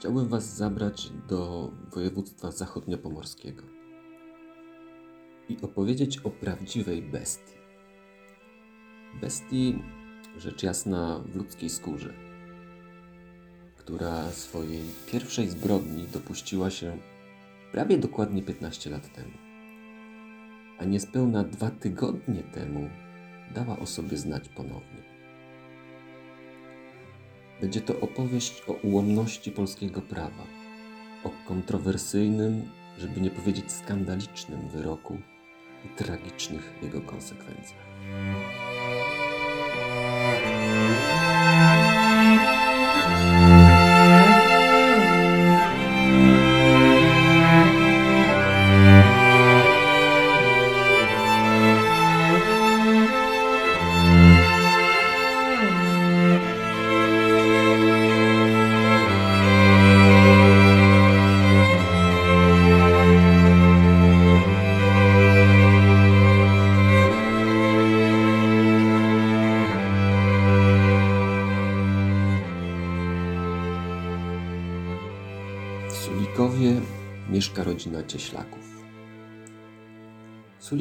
chciałbym Was zabrać do województwa zachodniopomorskiego i opowiedzieć o prawdziwej bestii. Bestii, rzecz jasna, w ludzkiej skórze, która swojej pierwszej zbrodni dopuściła się prawie dokładnie 15 lat temu, a niespełna dwa tygodnie temu dała o sobie znać ponownie. Będzie to opowieść o ułomności polskiego prawa, o kontrowersyjnym, żeby nie powiedzieć skandalicznym wyroku i tragicznych jego konsekwencjach.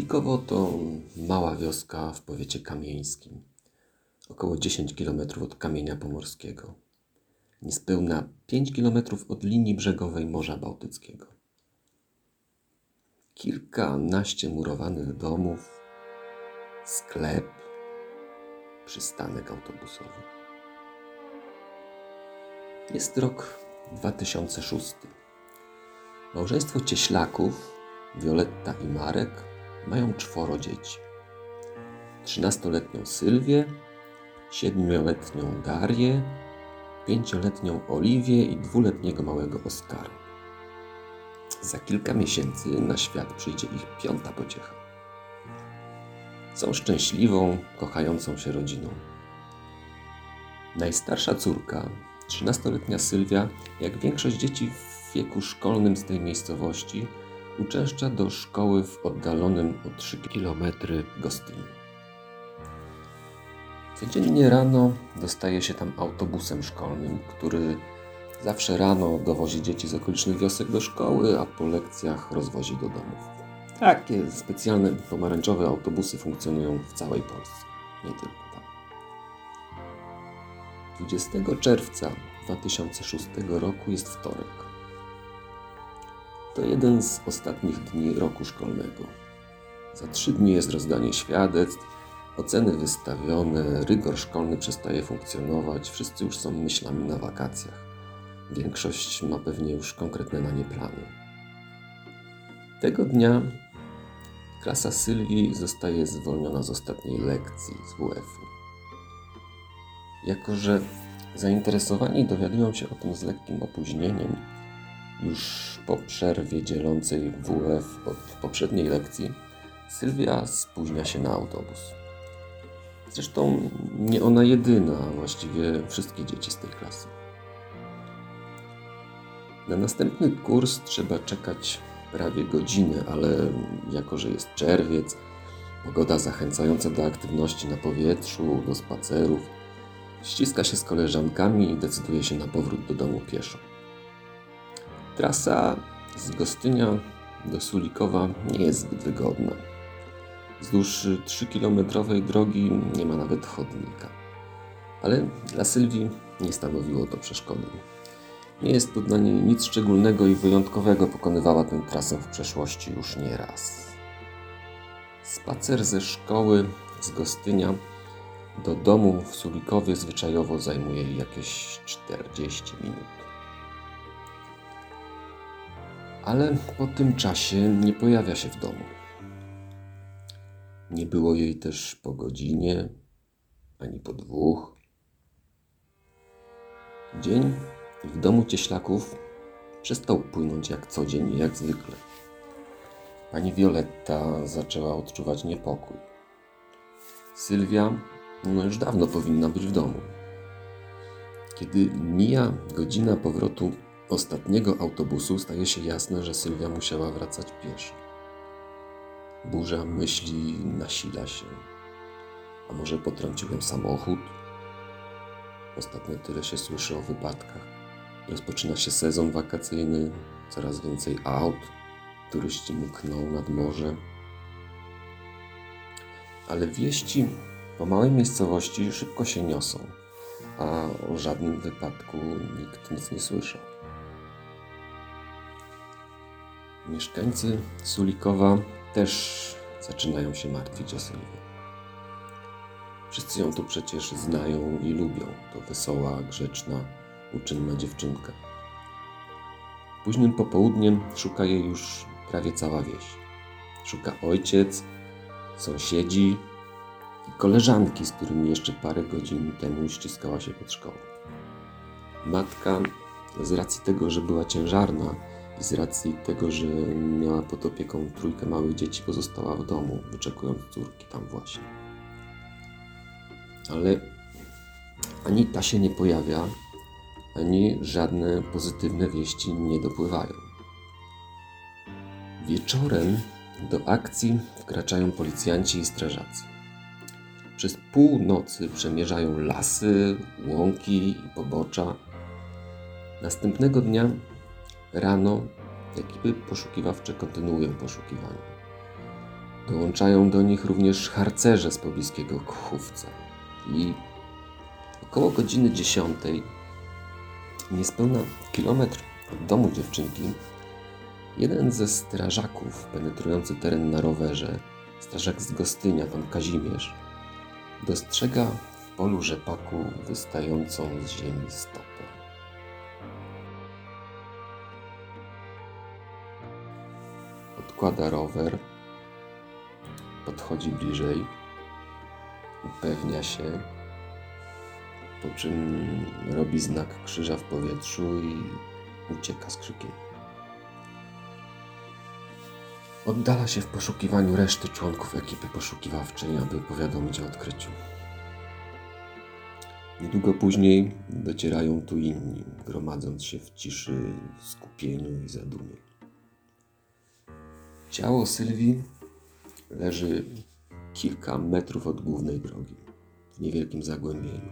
Sulikowo to mała wioska w powiecie kamieńskim, około 10 km od Kamienia Pomorskiego, niespełna 5 km od linii brzegowej Morza Bałtyckiego. Kilkanaście murowanych domów, sklep, przystanek autobusowy. Jest rok 2006. Małżeństwo Cieślaków, Wioletta i Marek, mają czworo dzieci. Trzynastoletnią Sylwię, siedmioletnią Darię, pięcioletnią Oliwię i dwuletniego małego Oskara. Za kilka miesięcy na świat przyjdzie ich piąta pociecha. Są szczęśliwą, kochającą się rodziną. Najstarsza córka, 13-letnia Sylwia, jak większość dzieci w wieku szkolnym z tej miejscowości, uczęszcza do szkoły w oddalonym o 3 km Gostyniu. Codziennie rano dostaje się tam autobusem szkolnym, który zawsze rano dowozi dzieci z okolicznych wiosek do szkoły, a po lekcjach rozwozi do domów. Takie specjalne pomarańczowe autobusy funkcjonują w całej Polsce, nie tylko tam. 20 czerwca 2006 roku jest wtorek. To jeden z ostatnich dni roku szkolnego. Za trzy dni jest rozdanie świadectw, oceny wystawione, rygor szkolny przestaje funkcjonować, wszyscy już są myślami na wakacjach. Większość ma pewnie już konkretne na nie plany. Tego dnia klasa Sylwii zostaje zwolniona z ostatniej lekcji z WF-u. Jako, że zainteresowani dowiadują się o tym z lekkim opóźnieniem, już po przerwie dzielącej WF od poprzedniej lekcji, Sylwia spóźnia się na autobus. Zresztą nie ona jedyna, właściwie wszystkie dzieci z tej klasy. Na następny kurs trzeba czekać prawie godzinę, ale jako, że jest czerwiec, pogoda zachęcająca do aktywności na powietrzu, do spacerów, ściska się z koleżankami i decyduje się na powrót do domu pieszo. Trasa z Gostynia do Sulikowa nie jest zbyt wygodna. Wzdłuż 3-kilometrowej drogi nie ma nawet chodnika. Ale dla Sylwii nie stanowiło to przeszkody. Nie jest to dla niej nic szczególnego i wyjątkowego, pokonywała tę trasę w przeszłości już nie raz. Spacer ze szkoły z Gostynia do domu w Sulikowie zwyczajowo zajmuje jakieś 40 minut. Ale po tym czasie nie pojawia się w domu. Nie było jej też po godzinie, ani po dwóch. Dzień w domu cieślaków przestał płynąć jak co dzień i jak zwykle. Pani Violetta zaczęła odczuwać niepokój. Sylwia no już dawno powinna być w domu. Kiedy mija godzina powrotu ostatniego autobusu, staje się jasne, że Sylwia musiała wracać pieszo. Burza myśli nasila się. A może potrąciłem samochód? Ostatnio tyle się słyszy o wypadkach. Rozpoczyna się sezon wakacyjny, coraz więcej aut, turyści mkną nad morze. Ale wieści po małej miejscowości szybko się niosą, a o żadnym wypadku nikt nic nie słyszał. Mieszkańcy Sulikowa też zaczynają się martwić o Sylwię. Wszyscy ją tu przecież znają i lubią. To wesoła, grzeczna, uczynna dziewczynka. Późnym popołudniem szuka jej już prawie cała wieś. Szuka ojciec, sąsiedzi i koleżanki, z którymi jeszcze parę godzin temu ściskała się pod szkołą. Matka, z racji tego, że była ciężarna i z racji tego, że miała pod opieką trójkę małych dzieci, pozostała w domu, wyczekując córki tam właśnie. Ale ani ta się nie pojawia, ani żadne pozytywne wieści nie dopływają. Wieczorem do akcji wkraczają policjanci i strażacy. Przez pół nocy przemierzają lasy, łąki i pobocza. Następnego dnia rano ekipy poszukiwawcze kontynuują poszukiwania. Dołączają do nich również harcerze z pobliskiego Kchówca. I około godziny dziesiątej, niespełna kilometr od domu dziewczynki, jeden ze strażaków penetrujący teren na rowerze, strażak z Gostynia, pan Kazimierz, dostrzega w polu rzepaku wystającą z ziemi stopę. Odkłada rower, podchodzi bliżej, upewnia się, po czym robi znak krzyża w powietrzu i ucieka z krzykiem. Oddala się w poszukiwaniu reszty członków ekipy poszukiwawczej, aby powiadomić o odkryciu. Niedługo później docierają tu inni, gromadząc się w ciszy, skupieniu i zadumie. Ciało Sylwii leży kilka metrów od głównej drogi, w niewielkim zagłębieniu.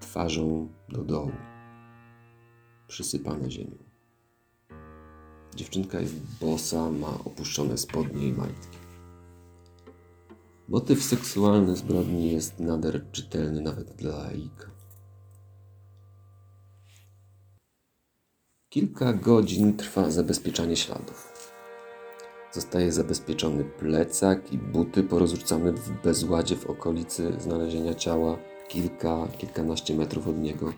Twarzą do dołu, przysypane ziemią. Dziewczynka jest bosa, ma opuszczone spodnie i majtki. Motyw seksualny zbrodni jest nader czytelny nawet dla laika. Kilka godzin trwa zabezpieczanie śladów. Zostaje zabezpieczony plecak i buty porozrzucane w bezładzie w okolicy znalezienia ciała, kilka, kilkanaście metrów od niego.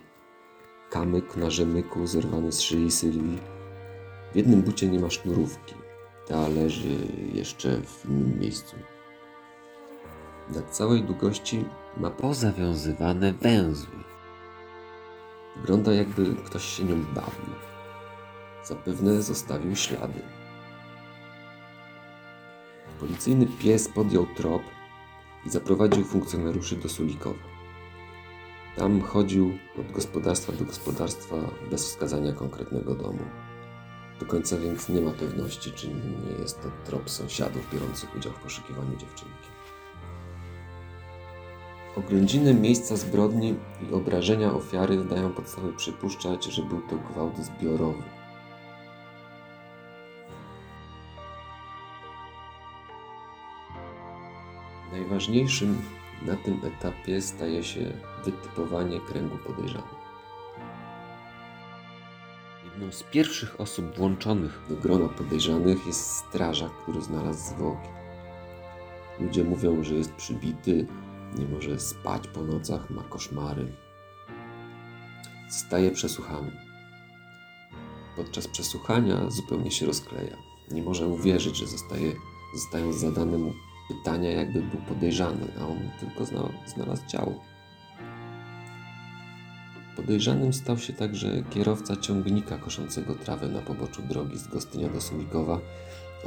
Kamyk na rzemyku zerwany z szyi Sylwii. W jednym bucie nie ma sznurówki. Ta leży jeszcze w innym miejscu. Na całej długości ma pozawiązywane węzły. Wygląda jakby ktoś się nią bawił. Zapewne zostawił ślady. Policyjny pies podjął trop i zaprowadził funkcjonariuszy do Sulikowa. Tam chodził od gospodarstwa do gospodarstwa bez wskazania konkretnego domu. Do końca więc nie ma pewności, czy nie jest to trop sąsiadów biorących udział w poszukiwaniu dziewczynki. Oględziny miejsca zbrodni i obrażenia ofiary dają podstawy przypuszczać, że był to gwałt zbiorowy. Najważniejszym na tym etapie staje się wytypowanie kręgu podejrzanych. Jedną z pierwszych osób włączonych do grona podejrzanych jest strażak, który znalazł zwłoki. Ludzie mówią, że jest przybity, nie może spać po nocach, ma koszmary. Zostaje przesłuchany. Podczas przesłuchania zupełnie się rozkleja. Nie może uwierzyć, że zostaje, zostają zadane mu pytania, jakby był podejrzany, a on tylko zna, znalazł ciało. Podejrzanym stał się także kierowca ciągnika koszącego trawę na poboczu drogi z Gostynia do Sulikowa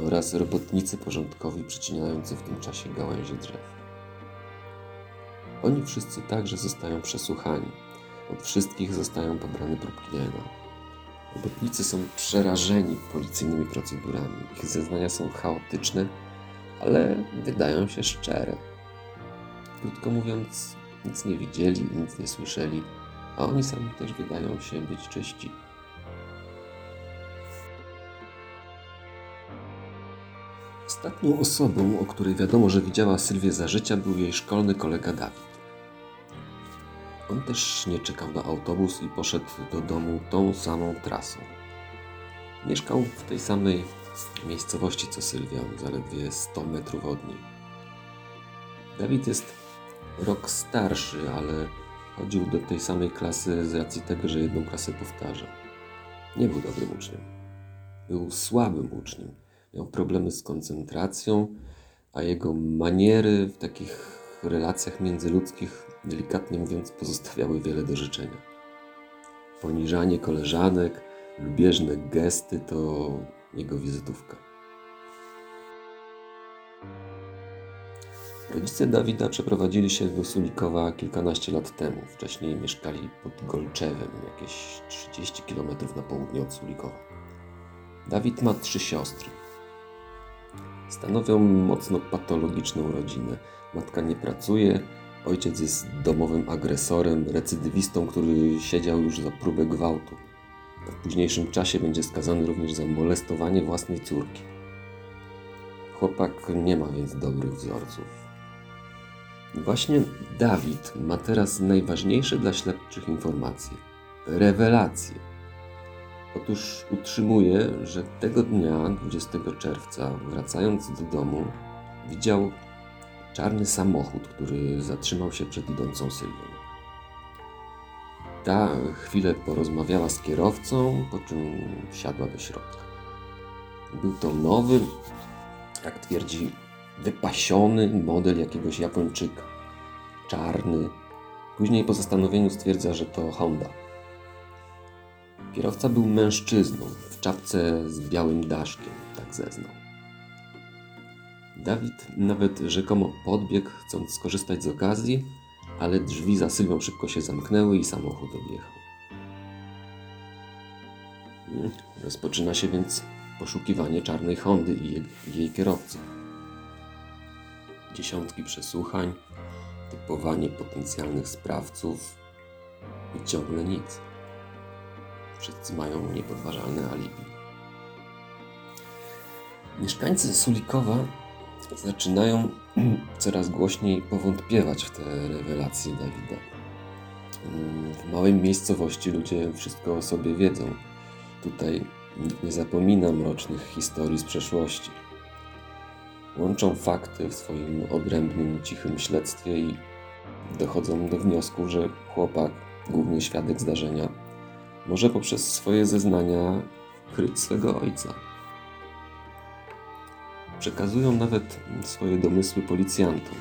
oraz robotnicy porządkowi przycinający w tym czasie gałęzie drzew. Oni wszyscy także zostają przesłuchani. Od wszystkich zostają pobrane próbki DNA. Robotnicy są przerażeni policyjnymi procedurami. Ich zeznania są chaotyczne, ale wydają się szczere. Krótko mówiąc, nic nie widzieli, nic nie słyszeli, a oni sami też wydają się być czyści. Ostatnią osobą, o której wiadomo, że widziała Sylwię za życia, był jej szkolny kolega Dawid. On też nie czekał na autobus i poszedł do domu tą samą trasą. Mieszkał w tej samej miejscowości co Sylwia, zaledwie 100 metrów od niej. Dawid jest rok starszy, ale chodził do tej samej klasy z racji tego, że jedną klasę powtarzał. Nie był dobrym uczniem. Był słabym uczniem. Miał problemy z koncentracją, a jego maniery w takich relacjach międzyludzkich, delikatnie mówiąc, pozostawiały wiele do życzenia. Poniżanie koleżanek, lubieżne gesty to jego wizytówka. Rodzice Dawida przeprowadzili się do Sulikowa kilkanaście lat temu. Wcześniej mieszkali pod Golczewem, jakieś 30 km na południe od Sulikowa. Dawid ma trzy siostry. Stanowią mocno patologiczną rodzinę. Matka nie pracuje, ojciec jest domowym agresorem, recydywistą, który siedział już za próbę gwałtu. W późniejszym czasie będzie skazany również za molestowanie własnej córki. Chłopak nie ma więc dobrych wzorców. Właśnie Dawid ma teraz najważniejsze dla śledczych informacje rewelacje. Otóż utrzymuje, że tego dnia, 20 czerwca, wracając do domu, widział czarny samochód, który zatrzymał się przed idącą Sylwią. Ta chwilę porozmawiała z kierowcą, po czym wsiadła do środka. Był to nowy, jak twierdzi, wypasiony model jakiegoś Japończyka. Czarny. Później po zastanowieniu stwierdza, że to Honda. Kierowca był mężczyzną, w czapce z białym daszkiem, tak zeznał. Dawid nawet rzekomo podbiegł, chcąc skorzystać z okazji, ale drzwi za Sylwią szybko się zamknęły i samochód odjechał. Rozpoczyna się więc poszukiwanie czarnej Hondy i jej, jej kierowcy. Dziesiątki przesłuchań, typowanie potencjalnych sprawców i ciągle nic. Wszyscy mają niepodważalne alibi. Mieszkańcy Sulikowa zaczynają coraz głośniej powątpiewać w te rewelacje Dawida. W małej miejscowości ludzie wszystko o sobie wiedzą. Tutaj nikt nie zapomina mrocznych historii z przeszłości. Łączą fakty w swoim odrębnym, cichym śledztwie i dochodzą do wniosku, że chłopak, główny świadek zdarzenia, może poprzez swoje zeznania kryć swego ojca. Przekazują nawet swoje domysły policjantom.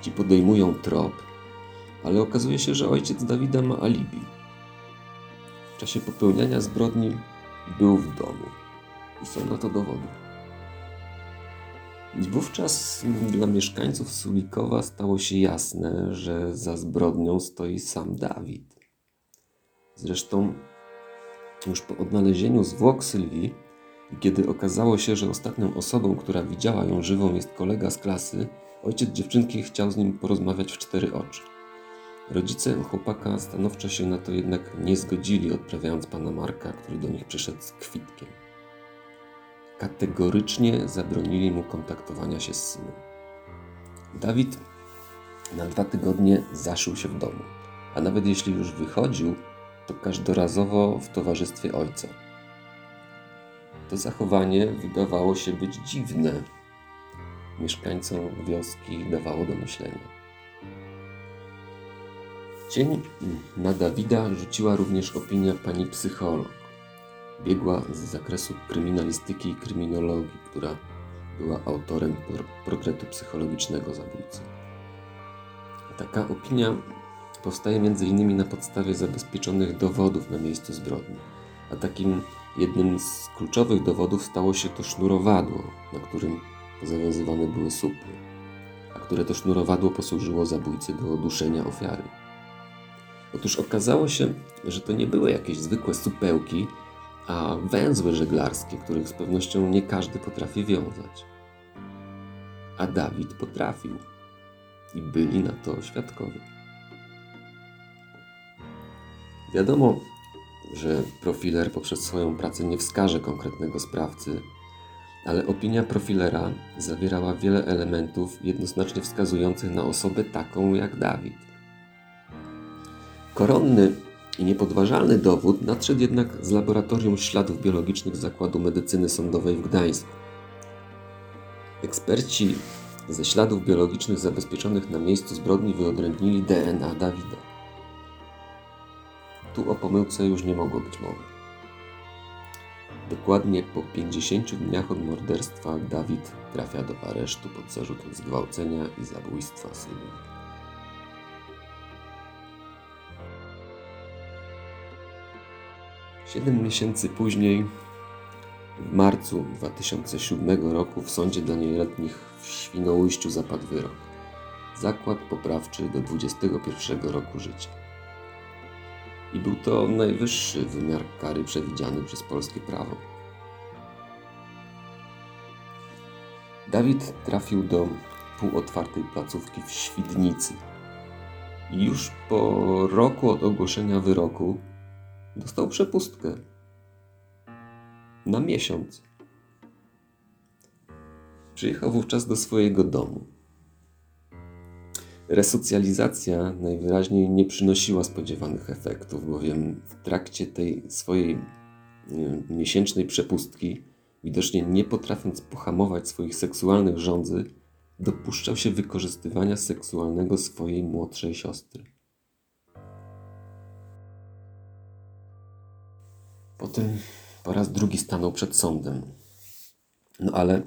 Ci podejmują trop, ale okazuje się, że ojciec Dawida ma alibi. W czasie popełniania zbrodni był w domu i są na to dowody. I wówczas dla mieszkańców Sulikowa stało się jasne, że za zbrodnią stoi sam Dawid. Zresztą już po odnalezieniu zwłok Sylwii i kiedy okazało się, że ostatnią osobą, która widziała ją żywą jest kolega z klasy, ojciec dziewczynki chciał z nim porozmawiać w cztery oczy. Rodzice chłopaka stanowczo się na to jednak nie zgodzili, odprawiając pana Marka, który do nich przyszedł z kwitkiem. Kategorycznie zabronili mu kontaktowania się z synem. Dawid na dwa tygodnie zaszył się w domu, a nawet jeśli już wychodził, to każdorazowo w towarzystwie ojca. To zachowanie wydawało się być dziwne. Mieszkańcom wioski dawało do myślenia. Cień na Dawida rzuciła również opinia pani psycholog. Biegła z zakresu kryminalistyki i kryminologii, która była autorem portretu psychologicznego zabójcy. Taka opinia powstaje m.in. na podstawie zabezpieczonych dowodów na miejscu zbrodni, a takim Jednym z kluczowych dowodów stało się to sznurowadło, na którym zawiązywane były supy, a które to sznurowadło posłużyło zabójcy do uduszenia ofiary. Otóż okazało się, że to nie były jakieś zwykłe supełki, a węzły żeglarskie, których z pewnością nie każdy potrafi wiązać. A Dawid potrafił i byli na to świadkowie. Wiadomo, że profiler poprzez swoją pracę nie wskaże konkretnego sprawcy, ale opinia profilera zawierała wiele elementów jednoznacznie wskazujących na osobę taką jak Dawid. Koronny i niepodważalny dowód nadszedł jednak z laboratorium śladów biologicznych Zakładu Medycyny Sądowej w Gdańsku. Eksperci ze śladów biologicznych zabezpieczonych na miejscu zbrodni wyodrębnili DNA Dawida. Tu o pomyłce już nie mogło być mowy. Dokładnie po 50 dniach od morderstwa Dawid trafia do aresztu pod zarzutem zgwałcenia i zabójstwa Sylwii. Siedem miesięcy później, w marcu 2007 roku, w sądzie dla nieletnich w Świnoujściu zapadł wyrok. Zakład poprawczy do 21 roku życia. I był to najwyższy wymiar kary przewidziany przez polskie prawo. Dawid trafił do półotwartej placówki w Świdnicy. I już po roku od ogłoszenia wyroku dostał przepustkę na miesiąc. Przyjechał wówczas do swojego domu. Resocjalizacja najwyraźniej nie przynosiła spodziewanych efektów, bowiem w trakcie tej swojej miesięcznej przepustki, widocznie nie potrafiąc pohamować swoich seksualnych żądzy, dopuszczał się wykorzystywania seksualnego swojej młodszej siostry. Potem po raz drugi stanął przed sądem. No ale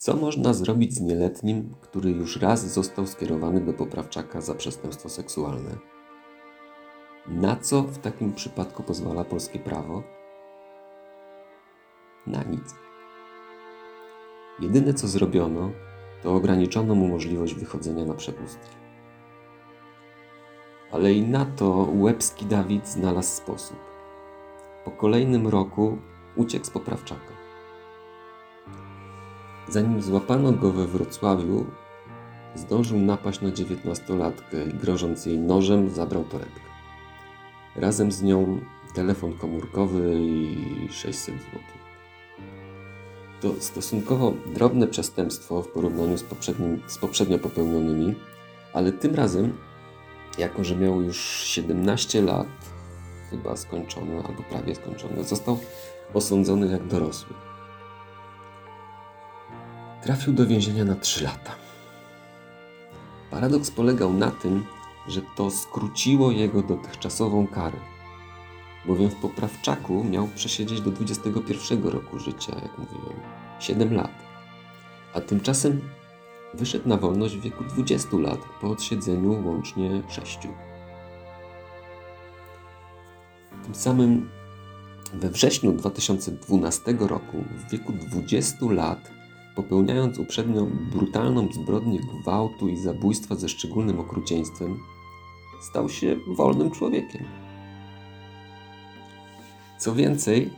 co można zrobić z nieletnim, który już raz został skierowany do poprawczaka za przestępstwo seksualne? Na co w takim przypadku pozwala polskie prawo? Na nic. Jedyne co zrobiono, to ograniczono mu możliwość wychodzenia na przepustki. Ale i na to łebski Dawid znalazł sposób. Po kolejnym roku uciekł z poprawczaka. Zanim złapano go we Wrocławiu, zdążył napaść na dziewiętnastolatkę i grożąc jej nożem zabrał torebkę. Razem z nią telefon komórkowy i 600 zł. To stosunkowo drobne przestępstwo w porównaniu z, z poprzednio popełnionymi, ale tym razem, jako że miał już 17 lat, chyba skończone albo prawie skończone, został osądzony jak dorosły. Trafił do więzienia na 3 lata. Paradoks polegał na tym, że to skróciło jego dotychczasową karę, bowiem w poprawczaku miał przesiedzieć do 21 roku życia, jak mówiłem, 7 lat, a tymczasem wyszedł na wolność w wieku 20 lat po odsiedzeniu łącznie 6. Tym samym we wrześniu 2012 roku, w wieku 20 lat, popełniając uprzednio brutalną zbrodnię gwałtu i zabójstwa ze szczególnym okrucieństwem, stał się wolnym człowiekiem. Co więcej,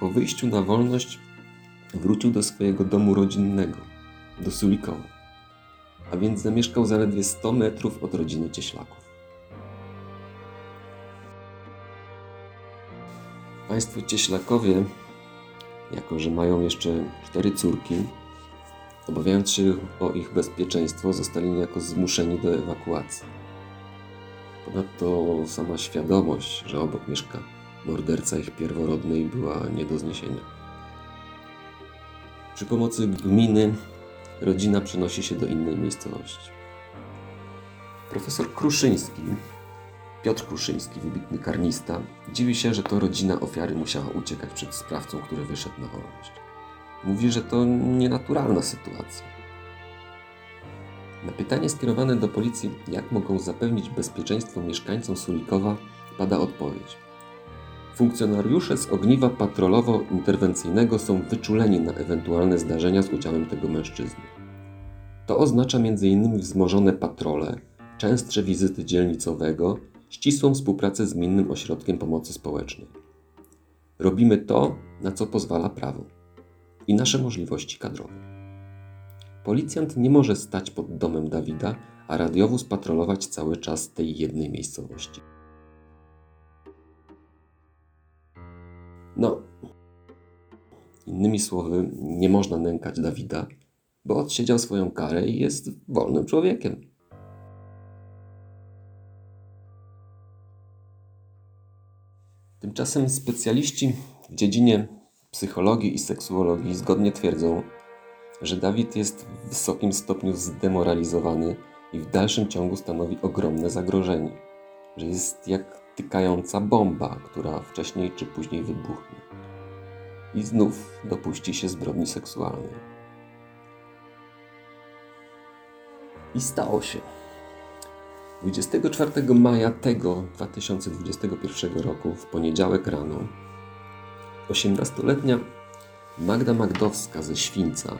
po wyjściu na wolność wrócił do swojego domu rodzinnego, do Sulikowa, a więc zamieszkał zaledwie 100 metrów od rodziny Cieślaków. Państwo Cieślakowie, jako że mają jeszcze cztery córki, obawiając się o ich bezpieczeństwo, zostali niejako zmuszeni do ewakuacji. Ponadto sama świadomość, że obok mieszka morderca ich pierworodnej, była nie do zniesienia. Przy pomocy gminy rodzina przenosi się do innej miejscowości. Profesor Kruszyński Piotr Kruszyński, wybitny karnista, dziwi się, że to rodzina ofiary musiała uciekać przed sprawcą, który wyszedł na wolność. Mówi, że to nienaturalna sytuacja. Na pytanie skierowane do policji, jak mogą zapewnić bezpieczeństwo mieszkańcom Sulikowa, pada odpowiedź. Funkcjonariusze z ogniwa patrolowo-interwencyjnego są wyczuleni na ewentualne zdarzenia z udziałem tego mężczyzny. To oznacza m.in. wzmożone patrole, częstsze wizyty dzielnicowego ścisłą współpracę z Gminnym Ośrodkiem Pomocy Społecznej. Robimy to, na co pozwala prawo i nasze możliwości kadrowe. Policjant nie może stać pod domem Dawida, a radiowóz patrolować cały czas tej jednej miejscowości. No, innymi słowy, nie można nękać Dawida, bo odsiedział swoją karę i jest wolnym człowiekiem. Tymczasem specjaliści w dziedzinie psychologii i seksuologii zgodnie twierdzą, że Dawid jest w wysokim stopniu zdemoralizowany i w dalszym ciągu stanowi ogromne zagrożenie, że jest jak tykająca bomba, która wcześniej czy później wybuchnie i znów dopuści się zbrodni seksualnej. I stało się. 24 maja tego 2021 roku, w poniedziałek rano, 18-letnia Magda Magdowska ze Świńca,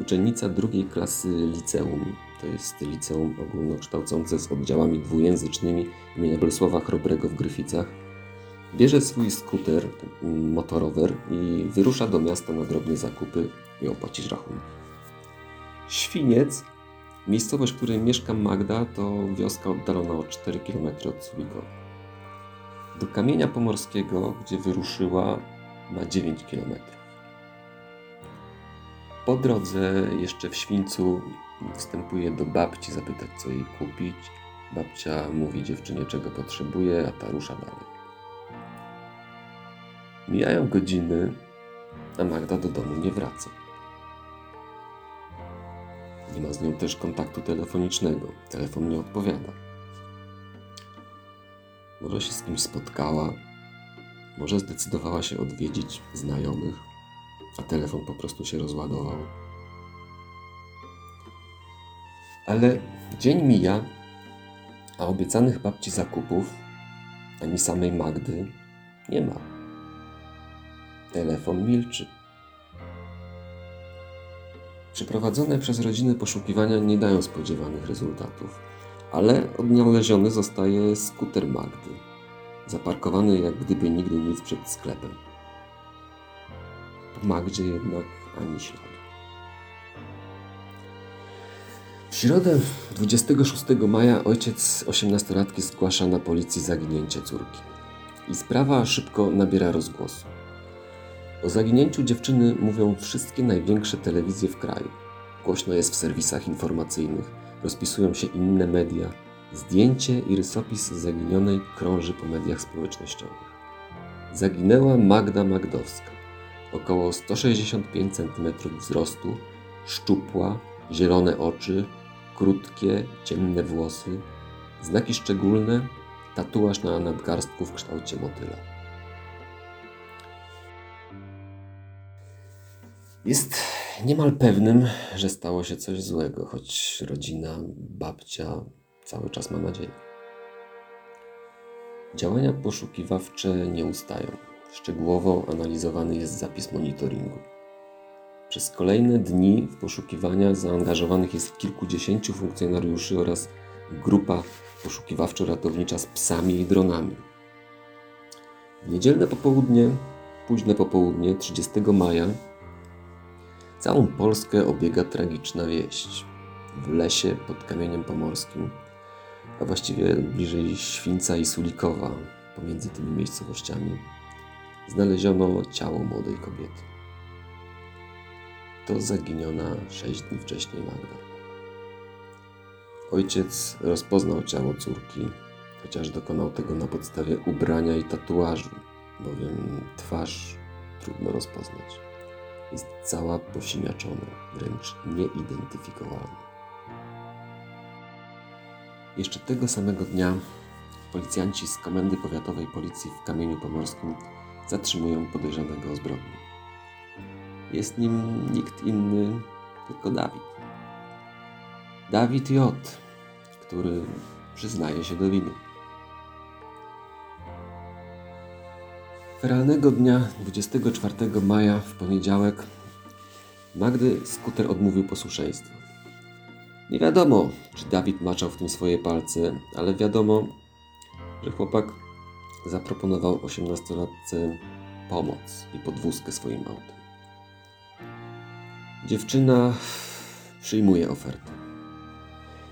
uczennica drugiej klasy liceum, to jest liceum ogólnokształcące z oddziałami dwujęzycznymi imienia Bolesława Chrobrego w Gryficach, bierze swój skuter, motorower i wyrusza do miasta na drobne zakupy i opłacić rachunek. Świniec Miejscowość, w której mieszka Magda, to wioska oddalona o 4 km od Suliko. Do kamienia pomorskiego, gdzie wyruszyła, ma 9 km. Po drodze, jeszcze w Świńcu, wstępuje do babci zapytać, co jej kupić. Babcia mówi dziewczynie, czego potrzebuje, a ta rusza dalej. Mijają godziny, a Magda do domu nie wraca. Nie ma z nią też kontaktu telefonicznego. Telefon nie odpowiada. Może się z kimś spotkała, może zdecydowała się odwiedzić znajomych, a telefon po prostu się rozładował. Ale dzień mija, a obiecanych babci zakupów ani samej Magdy nie ma. Telefon milczy. Przeprowadzone przez rodzinę poszukiwania nie dają spodziewanych rezultatów, ale odnaleziony zostaje skuter Magdy, zaparkowany jak gdyby nigdy nic przed sklepem. Po Magdzie jednak ani śladu. W środę 26 maja ojciec 18-latki zgłasza na policji zaginięcie córki. I sprawa szybko nabiera rozgłosu. O zaginięciu dziewczyny mówią wszystkie największe telewizje w kraju. Głośno jest w serwisach informacyjnych, rozpisują się inne media. Zdjęcie i rysopis zaginionej krąży po mediach społecznościowych. Zaginęła Magda Magdowska. Około 165 cm wzrostu, szczupła, zielone oczy, krótkie, ciemne włosy, znaki szczególne, tatuaż na nadgarstku w kształcie motyla. Jest niemal pewnym, że stało się coś złego, choć rodzina, babcia cały czas ma nadzieję. Działania poszukiwawcze nie ustają. Szczegółowo analizowany jest zapis monitoringu. Przez kolejne dni w poszukiwania zaangażowanych jest kilkudziesięciu funkcjonariuszy oraz grupa poszukiwawczo-ratownicza z psami i dronami. W niedzielne popołudnie, późne popołudnie 30 maja Całą Polskę obiega tragiczna wieść. W lesie pod kamieniem pomorskim, a właściwie bliżej Świńca i Sulikowa, pomiędzy tymi miejscowościami, znaleziono ciało młodej kobiety. To zaginiona sześć dni wcześniej Magda. Ojciec rozpoznał ciało córki, chociaż dokonał tego na podstawie ubrania i tatuażu, bowiem twarz trudno rozpoznać jest cała posiniaczona, wręcz nieidentyfikowalna. Jeszcze tego samego dnia policjanci z Komendy Powiatowej Policji w Kamieniu Pomorskim zatrzymują podejrzanego o zbrodnię. Jest nim nikt inny, tylko Dawid. Dawid J., który przyznaje się do winy. Feralnego dnia 24 maja w poniedziałek Magdy skuter odmówił posłuszeństwa. Nie wiadomo, czy Dawid maczał w tym swoje palce, ale wiadomo, że chłopak zaproponował 18-latce pomoc i podwózkę swoim autem. Dziewczyna przyjmuje ofertę.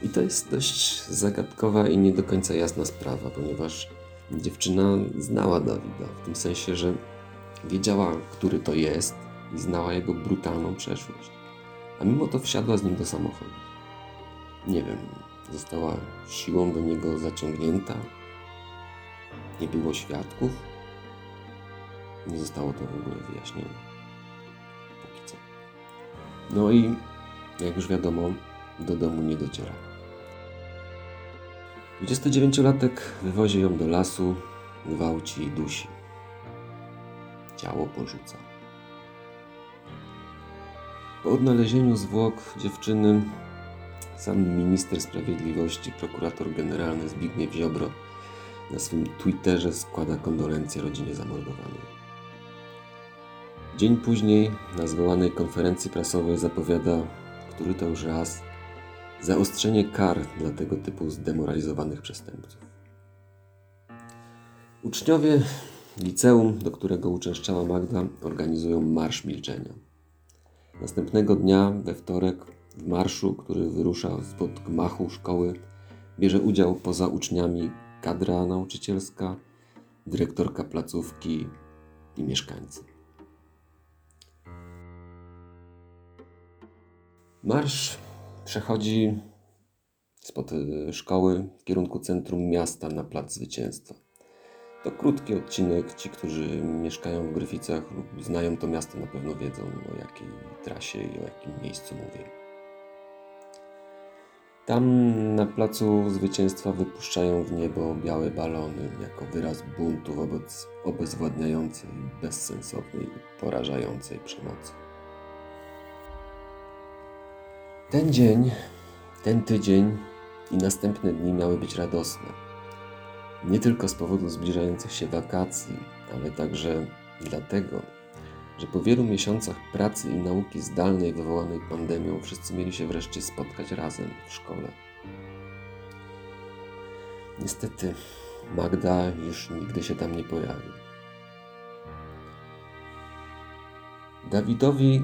I to jest dość zagadkowa i nie do końca jasna sprawa, ponieważ dziewczyna znała Dawida, w tym sensie, że Wiedziała, który to jest i znała jego brutalną przeszłość. A mimo to wsiadła z nim do samochodu. Nie wiem, została siłą do niego zaciągnięta. Nie było świadków. Nie zostało to w ogóle wyjaśnione. Póki co. No i jak już wiadomo, do domu nie dociera. 29-latek wywozi ją do lasu, gwałci i dusi. Ciało porzuca. Po odnalezieniu zwłok dziewczyny, sam minister sprawiedliwości, prokurator generalny Zbigniew Ziobro na swym Twitterze składa kondolencje rodzinie zamordowanej. Dzień później na zwołanej konferencji prasowej zapowiada, który to już raz, zaostrzenie kar dla tego typu zdemoralizowanych przestępców. Uczniowie liceum, do którego uczęszczała Magda, organizują Marsz Milczenia. Następnego dnia, we wtorek, w marszu, który wyrusza spod gmachu szkoły, bierze udział poza uczniami kadra nauczycielska, dyrektorka placówki i mieszkańcy. Marsz przechodzi spod y, szkoły w kierunku centrum miasta na Plac Zwycięstwa. To krótki odcinek. Ci, którzy mieszkają w Gryficach lub znają to miasto, na pewno wiedzą o jakiej trasie i o jakim miejscu mówię. Tam na Placu Zwycięstwa wypuszczają w niebo białe balony jako wyraz buntu wobec obezwładniającej, bezsensownej i porażającej przemocy. Ten dzień, ten tydzień i następne dni miały być radosne. Nie tylko z powodu zbliżających się wakacji, ale także dlatego, że po wielu miesiącach pracy i nauki zdalnej wywołanej pandemią wszyscy mieli się wreszcie spotkać razem w szkole. Niestety, Magda już nigdy się tam nie pojawi. Dawidowi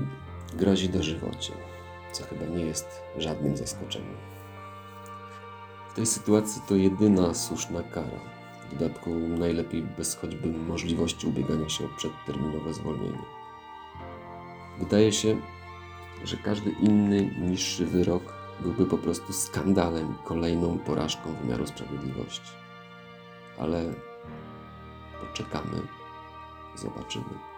grozi dożywocie co chyba nie jest żadnym zaskoczeniem. W tej sytuacji to jedyna słuszna kara. W dodatku najlepiej bez choćby możliwości ubiegania się o przedterminowe zwolnienie. Wydaje się, że każdy inny, niższy wyrok byłby po prostu skandalem, kolejną porażką wymiaru sprawiedliwości. Ale poczekamy, zobaczymy.